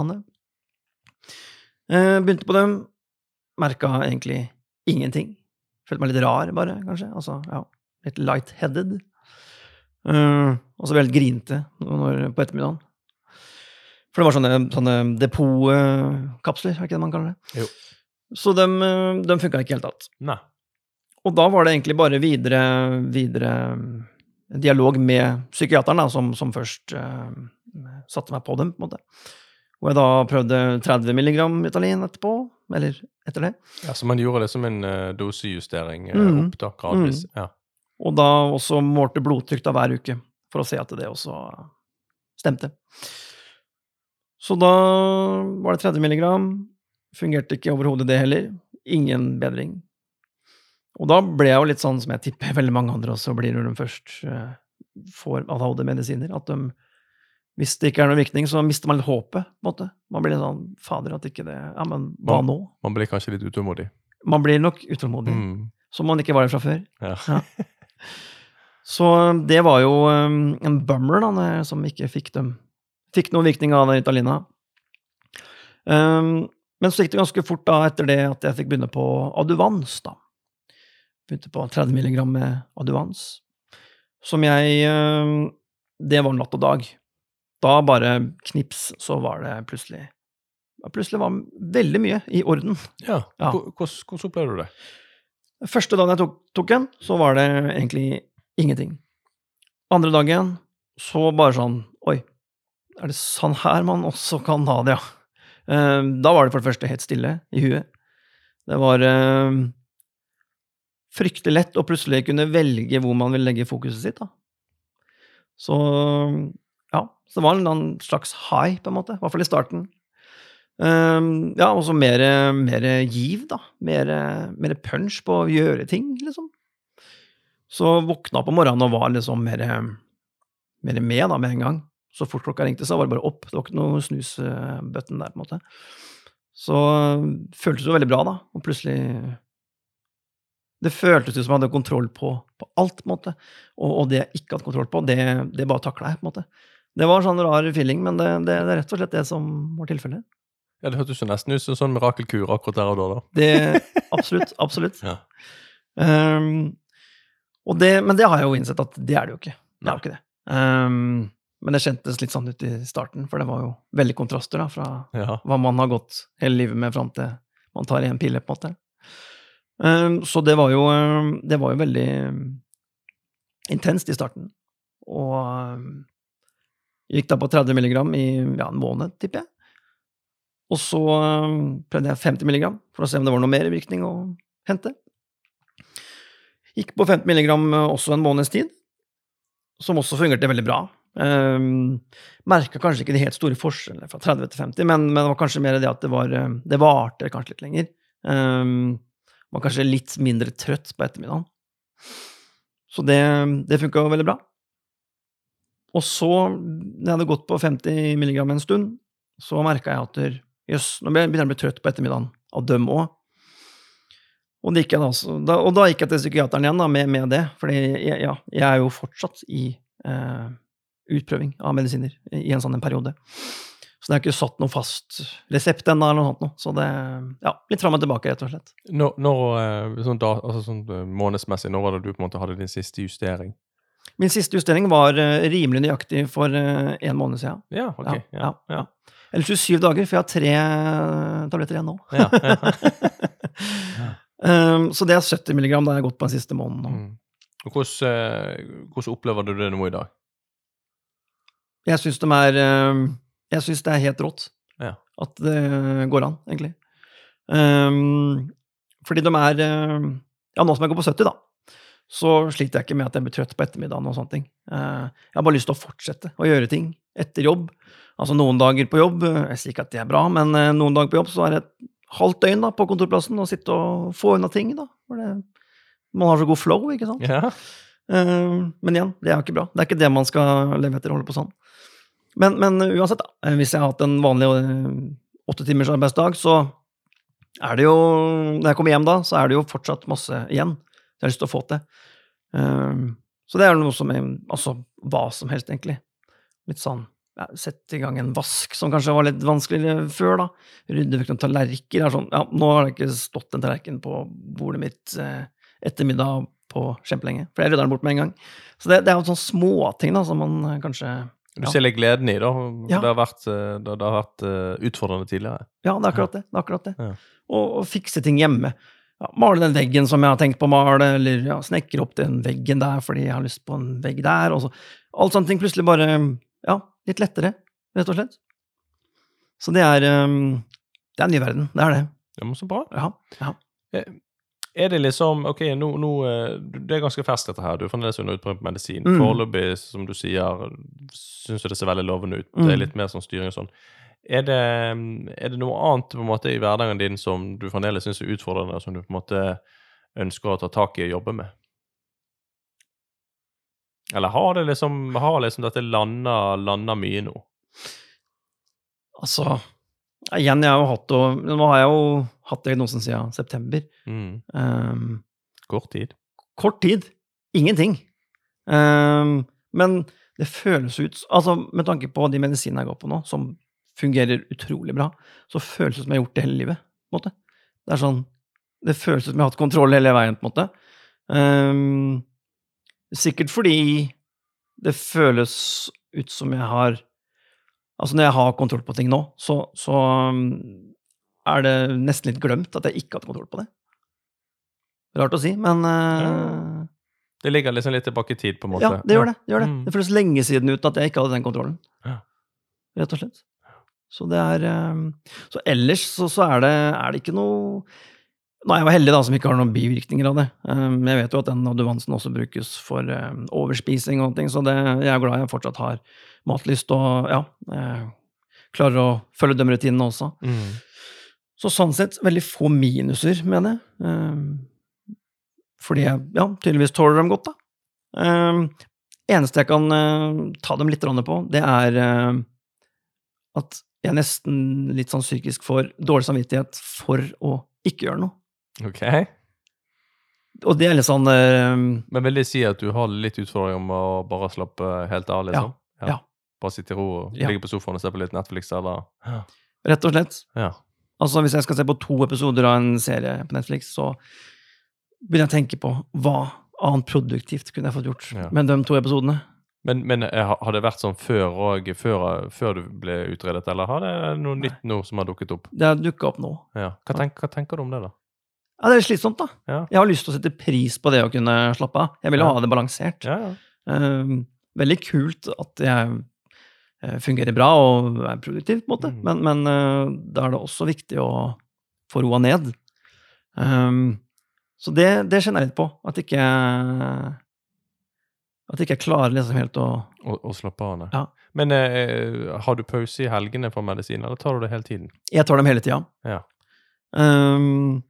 Eh, Begynte på dem. Merka egentlig ingenting. Følte meg litt rar, bare, kanskje. Altså, ja, litt light-headed. Og så veldig grinte på ettermiddagen. For det var sånne, sånne depotkapsler, er ikke det man kaller det? Jo. Så de, eh, de funka ikke i det hele tatt. Nei. Og da var det egentlig bare videre, videre eh, dialog med psykiateren, da, som, som først uh, satte meg på dem, på en måte. Og jeg da prøvde 30 milligram Italien etterpå, eller etter det. Ja, så man gjorde det som en uh, dosejustering uh, Mm. opp, da, gradvis. Ja. Og da også målte blodtrykk da hver uke, for å se at det også stemte. Så da var det 30 milligram. Fungerte ikke overhodet, det heller. Ingen bedring. Og da ble jeg jo litt sånn som jeg tipper veldig mange andre også blir når de først eh, får ADHD-medisiner. At de, hvis det ikke er noen virkning, så mister man litt håpet. på en måte. Man blir litt sånn Fader, at ikke det Ja, men hva nå? Man blir kanskje litt utålmodig. Man blir nok utålmodig. Mm. Som man ikke var det fra før. Ja. Så det var jo um, en bummer, da, som ikke fikk dem Fikk noen virkning av den Italina. Um, men så gikk det ganske fort da etter det at jeg fikk begynne på Aduvans, da. Begynte på 30 milligram med Aduvans. Som jeg um, Det var natt og dag. Da bare knips, så var det plutselig Plutselig var veldig mye i orden. ja. Ja. Hvordan opplever du det? Første dagen jeg tok, tok den, så var det egentlig ingenting. Andre dagen så bare sånn Oi, er det sånn her man også kan ha det, ja? Eh, da var det for det første helt stille i huet. Det var eh, fryktelig lett å plutselig kunne velge hvor man vil legge fokuset sitt, da. Så ja, så det var en slags high, på en måte. I hvert fall i starten. Um, ja, og så mer, mer giv, da. Mer, mer punch på å gjøre ting, liksom. Så våkna på morgenen og var liksom mer, mer med da, med en gang. Så fort klokka ringte, så var det bare opp. Det var ikke noe snusbutton der, på en måte. Så føltes det jo veldig bra, da. Og plutselig Det føltes ut som jeg hadde kontroll på, på alt, på en måte. Og, og det jeg ikke hadde kontroll på, det, det bare takla jeg, på en måte. Det var en sånn rar feeling, men det, det, det er rett og slett det som var tilfellet. Ja, Det hørtes jo nesten ut som en sånn mirakelkur akkurat der og da. da. Det, absolutt. Absolutt. Ja. um, det, men det har jeg jo innsett at det er det jo ikke. Det er jo ikke det. Ehm, men det kjentes litt sånn ut i starten, for det var jo veldig kontraster da, fra Ja. hva man har gått hele livet med fram til man tar én pille, på en måte. Ehm, så det var jo, ehm, det var jo veldig ehm, intenst i starten. Og ehm, gikk da på 30 milligram i ja, en måned, tipper jeg. Og så prøvde jeg 50 milligram for å se om det var noe mer virkning å hente. Gikk på 50 milligram eh, også en måneds tid, som også fungerte veldig bra. Um, Merka kanskje ikke de helt store forskjellene fra 30 til 50, men, men det var kanskje mer det at det var eh, Det varte kanskje litt lenger. Um, var kanskje litt mindre trøtt på ettermiddagen. Så det, det funka jo veldig bra. Og så, når jeg hadde gått på 50 milligram en stund, så merka jeg at jøss, nå begynner jeg å bli trøtt på ettermiddagen. Av dem òg. Og, da, og da gikk jeg til psykiateren igjen da, med, med det, for ja, jeg er jo fortsatt i eh, utprøving av medisiner i en sånn en periode. Så det er ikke satt noe fast resept ennå, eller noe sånt. Så det ja, litt fram og tilbake, rett og slett. Når, når eh, sånn, da, altså sånn eh, månedsmessig, når var det du på en måte hadde din siste justering? Min siste justering var uh, rimelig nøyaktig for en måned siden. Ja, ok. Ja, ja, ja. Eller 27 dager, for jeg har tre tabletter igjen nå. Ja, um, så det er 70 milligram da jeg har gått på den siste måneden. Mm. Hvordan, hvordan, opplever du det nå i dag? Jeg syns de er Jeg syns det er helt rått ja. at det går an, egentlig. Um, fordi de er Ja, nå som jeg går på 70, da, så sliter jeg ikke med at jeg blir trøtt på ettermiddagen og sånne ting. Uh, jeg har bare lyst til å fortsette å gjøre ting etter jobb. Altså noen dager på jobb, jeg sier ikke at det er bra, men uh, noen dager på jobb så er det et halvt døgn da, på kontorplassen og sitte og få unna ting, da. For det, man har så god flow, ikke sant. Ja. Uh, men igjen, det er jo ikke bra. Det er ikke det man skal leve etter, holde på sånn. Men, men, uansett, da, eh, hvis jeg har hatt en vanlig eh, åtte timers arbeidsdag, så er det jo Når jeg kommer hjem da, så er det jo fortsatt masse igjen. Jeg har lyst til å få til. Um, så det er noe som er Altså hva som helst, egentlig. Litt sånn ja, Sette i gang en vask, som kanskje var litt vanskeligere før, da. Rydde vekk noen tallerkener. Sånn, ja, nå har det ikke stått en tallerken på bordet mitt eh, ettermiddag på kjempelenge, for jeg rydda den bort med en gang. Så det, det er jo sånne småting som man kanskje du ser litt gleden i, da. Ja. Det har vært, eh, det, det har vært utfordrende tidligere. Ja, det er akkurat det. det, er akkurat det. Ja. Og, og, fikse ting hjemme. Ja, male den veggen som jeg har tenkt på å male, eller ja, snekre opp den veggen der fordi jeg har lyst på en vegg der. Og så. Alt sånne ting plutselig bare Ja, litt lettere, rett og slett. Så det er um, Det er en ny verden. Det er det. Ja, men så bra. Ja, ja. Er det liksom Ok, nå, nå eh, Det er ganske ferskt, dette her. Du er fremdeles under utprøving på medisin. Mm. Foreløpig, som du sier, syns du det ser veldig lovende ut. Mm. Det er mm. litt mer sånn styring og sånn. Er det, er det, noe annet på en måte i hverdagen din som du fremdeles syns er utfordrende, og som du på en måte ønsker å ta tak i og jobbe med? Eller har det liksom, har liksom dette landa mye nå? Altså Igjen, jeg har jo hatt og, Nå har jeg jo hatt diagnosen siden september. Mm. Um, kort tid. Kort tid. Ingenting. Um, men det føles ut Altså, med tanke på de medisinene jeg går på nå, som fungerer utrolig bra, så føles det som jeg har gjort det hele livet. på en måte. Det er sånn Det føles som jeg har hatt kontroll hele veien, på en måte. Um, sikkert fordi det føles ut som jeg har Altså, når jeg har kontroll på ting nå, så, så er det nesten litt glemt at jeg ikke hadde kontroll på det. Rart å si, men uh, Det ligger liksom litt tilbake i tid, på en måte? Ja, det gjør det. Det, gjør det. Mm. det føles lenge siden ut at jeg ikke hadde den kontrollen. Ja. Rett og slett. Så det er um, Så ellers så, så er, det, er, det, ikke noe Nå er jeg jo heldig da, som ikke har noen bivirkninger av det. Um, jeg vet jo at den adjuvansen også brukes for um, overspising og ting, så det, jeg er glad jeg fortsatt har matlyst og ja, klarer å følge de rutinene også. Mm. Så sånn sett veldig få minuser, mener jeg. Eh, fordi jeg ja, tydeligvis tåler dem godt, da. Eh, eneste jeg kan eh, ta dem litt på, det er eh, at jeg nesten litt sånn psykisk får dårlig samvittighet for å ikke gjøre noe. Ok. Og det er litt sånn uh, Men vil det si at du har litt utfordringer om å bare slappe helt av, liksom? Ja. ja. Bare sitte i ro og ligge på sofaen og se på litt Netflix eller. Rett og slett. Ja. Altså, hvis jeg skal se på to episoder av en serie på Netflix, så vil jeg tenke på hva annet produktivt kunne jeg fått gjort ja. med de to episodene. Men, men eh, har det vært sånn før, og, før, før, du ble utredet, eller har det noe Nei. nytt nå som har dukket opp? Det har dukka opp nå. Ja. Hva, tenk, hva, tenker du om det, da? Ja, Det er slitsomt, da. Ja. Jeg har lyst til å sette pris på det å kunne slappe av. Jeg vil jo ha det balansert. Um, veldig kult at jeg fungerer bra og er produktiv, på en måte. Mm. Men, men uh, da er det også viktig å få roa ned. Um, så det, det kjenner jeg litt på. At ikke At ikke jeg klarer liksom helt å Å, å slappe av. Ja. Men eh, har du pause i helgene for medisin, eller tar du det hele tiden? Jeg tar dem hele tida. Ja. Um,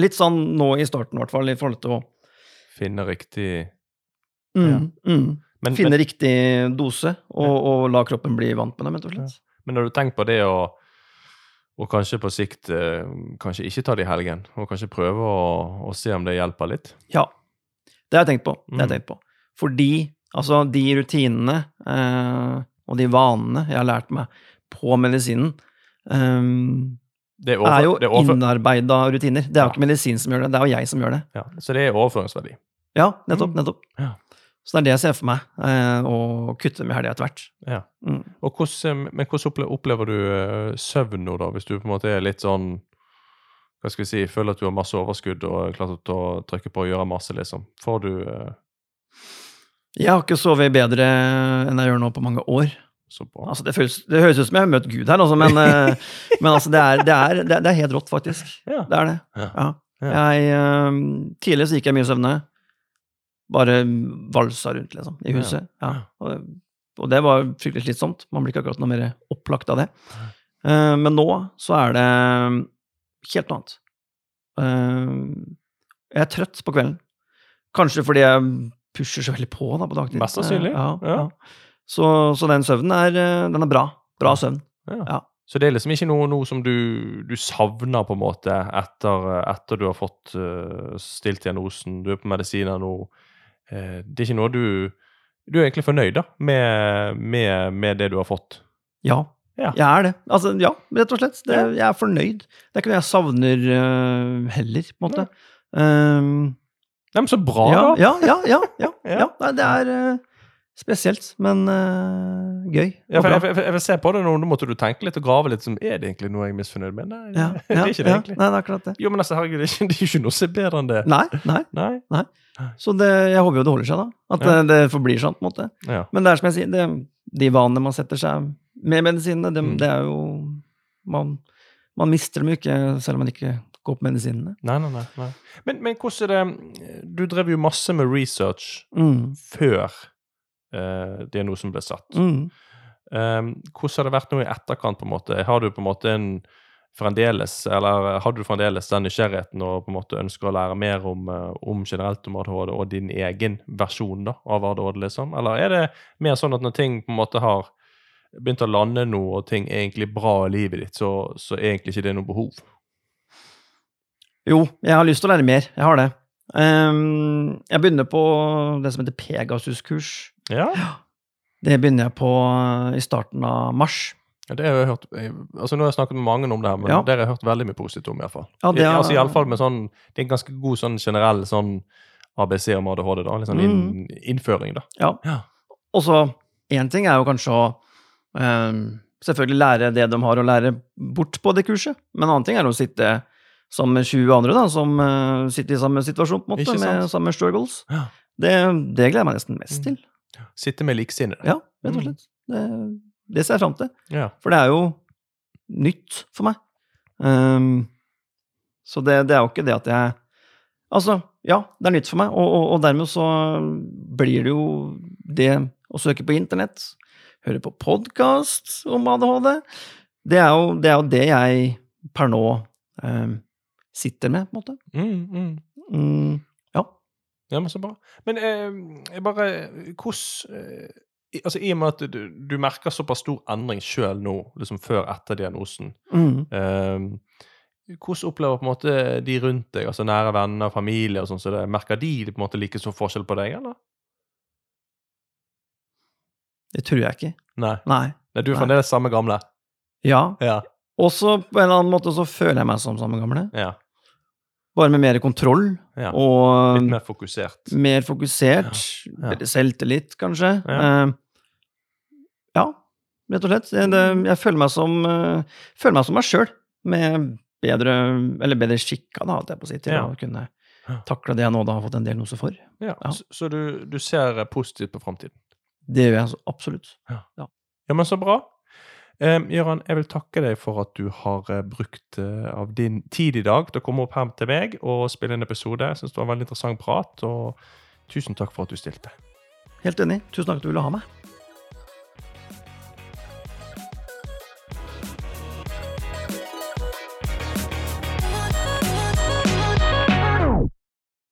litt sånn nå i starten, i hvert fall, i forhold til å Finne riktig mm, Ja. mm, men, finne men, riktig dose, og, og la kroppen bli vant med dem, rett og slett. men når du tenker på det å og kanskje på sikt eh, kanskje ikke ta det i helgen, og kanskje prøve å, å se om det hjelper litt? Ja. Det har jeg tenkt på. Det har jeg Mm. tenkt på. Fordi altså, de rutinene eh, og de vanene jeg har lært meg på medisinen, eh, Det er, er jo det er innarbeida rutiner. Det er jo Ja. ikke medisin som gjør det, det er jo jeg som gjør det. ja, så det er overføringsverdi. Ja, nettopp. Mm. nettopp. Ja. Så det er det jeg ser for meg, eh, å kutte med helga etter hvert. Ja. Mm. Og hvordan, men hvordan opplever du eh, søvn nå, da, hvis du på en måte er litt sånn Hva skal vi si, føler at du har masse overskudd og er klar til å trykke på og gjøre masse, liksom? Får du eh, Jeg har ikke sovet bedre enn jeg gjør nå på mange år. Altså, det, føles, det høres ut som jeg har møtt Gud her, altså, men, eh, men altså, det, er, det, er, det, er, helt rått, faktisk. Ja. Det er det. Ja. Jeg, eh, tidligere så gikk jeg mye søvne. Bare valsa rundt, liksom, i huset. Ja. Og, og det var fryktelig slitsomt. Man blir ikke akkurat noe mer opplagt av det. Uh, men nå så er det helt noe annet. Uh, jeg er trøtt på kvelden. Kanskje fordi jeg pusher så veldig på da, på dagtid. Mest sannsynlig, Ja, ja. ja. Så, så den søvnen er, eh, den er bra. Bra søvn. Så det er liksom ikke noe, noe som du, du savner på en måte etter, etter du har fått uh, stilt diagnosen, du er på medisiner nå. Eh, det er ikke noe du Du er egentlig fornøyd da, med, med, med det du har fått? Ja, Ja. jeg er det. Altså, ja, rett og slett. Det, Jeg er fornøyd. Det er ikke noe jeg savner uh, heller, på en måte. Um, Nei, men så bra, ja, da! ja, ja, ja, ja, Ja. ja. Nei, det er øh, spesielt, men uh, gøy. Ja, for jeg, jeg, jeg vil se på det nå, nå måtte du tenke litt og grave litt. Som, er det egentlig noe jeg er misfornøyd med? Nei, Ja, det er ikke det egentlig. Nei, det er akkurat det. Jo, men altså, herregud, det er ikke, det er ikke noe som er bedre enn det. Nei, nei. Nei? Så det, jeg håper jo det holder seg, da. At det, det forblir sånn, på en måte. Men det er som jeg sier, det, de vanene man setter seg med medisinene, det, Mm. det er jo man, man mister dem jo ikke selv om man ikke går på medisinene. Nei, nei, nei. nei. Men, men hvordan er det Du drev jo masse med research Mm. før eh, som ble satt. Mm. Um, hvordan har det vært nå i etterkant? på en måte? Har du på en måte en fremdeles, eller har du fremdeles den nysgjerrigheten og på en måte ønsker å lære mer om, eh, om generelt om ADHD og din egen versjon da, av ADHD, liksom? Eller er det mer sånn at når ting på en måte har begynt å lande nå, og ting er egentlig bra i livet ditt, så, så er egentlig ikke det noe behov? Jo, jeg har lyst til å lære mer. Jeg har det. Um, jeg begynner på det som heter Pegasus-kurs. Ja, Det begynner jeg på i starten av mars. Ja, det har jeg hørt, altså Nå har jeg snakket med mange om det her, men Ja. det har jeg hørt veldig mye positivt om. i hvert fall. Ja, det I, er- altså, i alle fall med sånn, Det er en ganske god sånn generell sånn ABC om ADHD. da, sånn inn, innføring, da. Ja. Ja. Og så én ting er jo kanskje å um, selvfølgelig lære det de har å lære bort på det kurset, men en annen ting er å sitte sammen med 20 andre da, som uh, sitter i samme situasjon, på en måte, med samme struggles. Ja. Det, det gleder jeg meg nesten mest Mm. til. Sitte med likesinnede. Ja, rett og Mm. slett. Det, det ser jeg fram til. Ja. For det er jo nytt for meg. Um, så det, det er jo ikke det at jeg Altså, ja, det er nytt for meg, og, og, og dermed så blir det jo det å søke på internett, høre på podkast om ADHD, det er, jo, det er jo det jeg per nå um, sitter med, på en måte. Mm, mm. Mm, ja. Men så bra. Men eh, bare Hvordan eh, Altså, I og med at du, du merker såpass stor endring sjøl nå, liksom før etter diagnosen, Mm. eh, hvordan opplever på en måte de rundt deg, altså nære venner, familie og sånn, så det, merker de på en måte like stor forskjell på deg, eller? Det tror jeg ikke. Nei. Nei. Nei du er fremdeles samme gamle? Ja. Ja. Også på en eller annen måte så føler jeg meg som samme gamle. ja. Bare med mer kontroll ja. og Litt mer fokusert. mer fokusert. Ja. Ja. selvtillit, kanskje. Ja. Uh, ja, rett og slett. Det, det, jeg føler meg som, uh, føler meg som meg sjøl, med bedre Eller bedre skikka, da, holdt jeg på å si, til Ja. å kunne takle det jeg nå da har fått en diagnose for. Ja. Ja. Så, så du, du ser positivt på framtiden? Det gjør jeg så absolutt. Ja, men så bra. Gøran, jeg vil takke deg for at du har eh, brukt eh, av din tid i dag til å komme opp her til meg og spille en episode. Jeg syns det var en veldig interessant prat, og tusen takk for at du stilte. Helt enig. Tusen takk for at du ville ha meg.